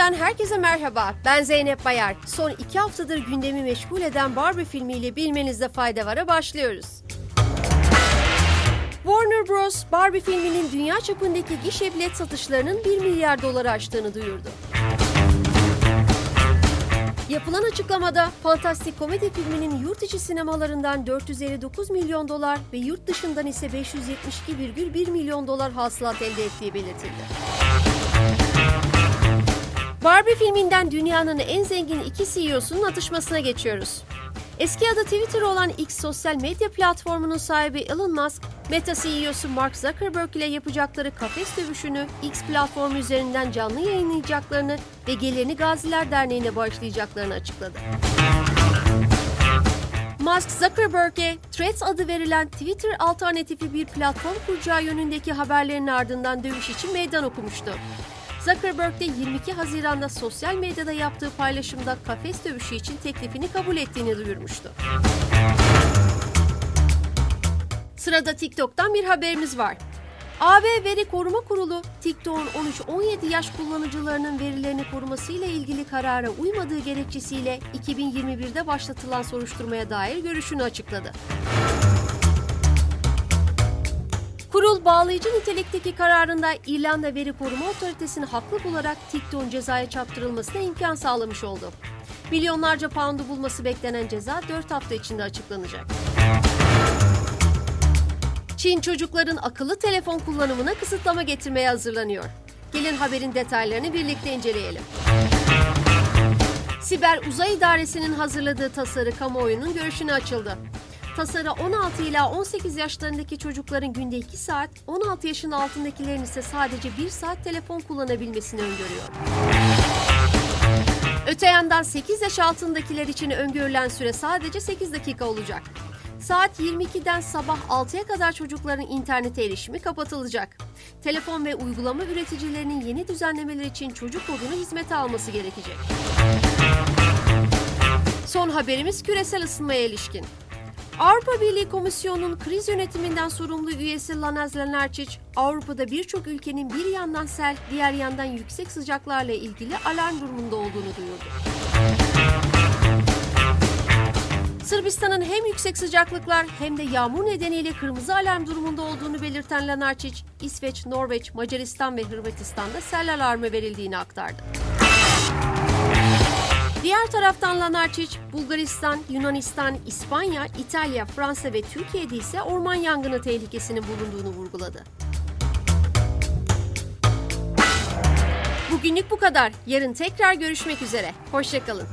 Bugünden herkese merhaba. Ben Zeynep Bayar. Son iki haftadır gündemi meşgul eden Barbie filmiyle bilmenizde fayda var'a başlıyoruz. Warner Bros. Barbie filminin dünya çapındaki gişe bilet satışlarının 1 milyar doları aştığını duyurdu. Yapılan açıklamada fantastik komedi filminin yurt içi sinemalarından 459 milyon dolar ve yurt dışından ise 572,1 milyon dolar hasılat elde ettiği belirtildi. Barbie filminden dünyanın en zengin iki CEO'sunun atışmasına geçiyoruz. Eski adı Twitter olan X sosyal medya platformunun sahibi Elon Musk, Meta CEO'su Mark Zuckerberg ile yapacakları kafes dövüşünü X platformu üzerinden canlı yayınlayacaklarını ve gelirini Gaziler Derneği'ne bağışlayacaklarını açıkladı. Musk Zuckerberg'e Threads adı verilen Twitter alternatifi bir platform kuracağı yönündeki haberlerin ardından dövüş için meydan okumuştu. Zuckerberg de 22 Haziran'da sosyal medyada yaptığı paylaşımda kafes dövüşü için teklifini kabul ettiğini duyurmuştu. Sırada TikTok'tan bir haberimiz var. AB Veri Koruma Kurulu, TikTok'un 13-17 yaş kullanıcılarının verilerini korumasıyla ilgili karara uymadığı gerekçesiyle 2021'de başlatılan soruşturmaya dair görüşünü açıkladı. Kurul bağlayıcı nitelikteki kararında İrlanda Veri Koruma Otoritesi'ni haklı bularak TikTok'un cezaya çarptırılmasına imkan sağlamış oldu. Milyonlarca poundu bulması beklenen ceza 4 hafta içinde açıklanacak. Çin çocukların akıllı telefon kullanımına kısıtlama getirmeye hazırlanıyor. Gelin haberin detaylarını birlikte inceleyelim. Siber Uzay İdaresi'nin hazırladığı tasarı kamuoyunun görüşüne açıldı. Tasarı 16 ila 18 yaşlarındaki çocukların günde 2 saat, 16 yaşın altındakilerin ise sadece 1 saat telefon kullanabilmesini öngörüyor. Öte yandan 8 yaş altındakiler için öngörülen süre sadece 8 dakika olacak. Saat 22'den sabah 6'ya kadar çocukların internete erişimi kapatılacak. Telefon ve uygulama üreticilerinin yeni düzenlemeler için çocuk kodunu hizmete alması gerekecek. Son haberimiz küresel ısınmaya ilişkin. Avrupa Birliği Komisyonu'nun kriz yönetiminden sorumlu üyesi Lanaz Lenarcic, Avrupa'da birçok ülkenin bir yandan sel, diğer yandan yüksek sıcaklarla ilgili alarm durumunda olduğunu duyurdu. Sırbistan'ın hem yüksek sıcaklıklar hem de yağmur nedeniyle kırmızı alarm durumunda olduğunu belirten Lenarcic, İsveç, Norveç, Macaristan ve Hırvatistan'da sel alarmı verildiğini aktardı. Diğer taraftan Lanarcic, Bulgaristan, Yunanistan, İspanya, İtalya, Fransa ve Türkiye'de ise orman yangını tehlikesinin bulunduğunu vurguladı. Bugünlük bu kadar. Yarın tekrar görüşmek üzere. Hoşçakalın.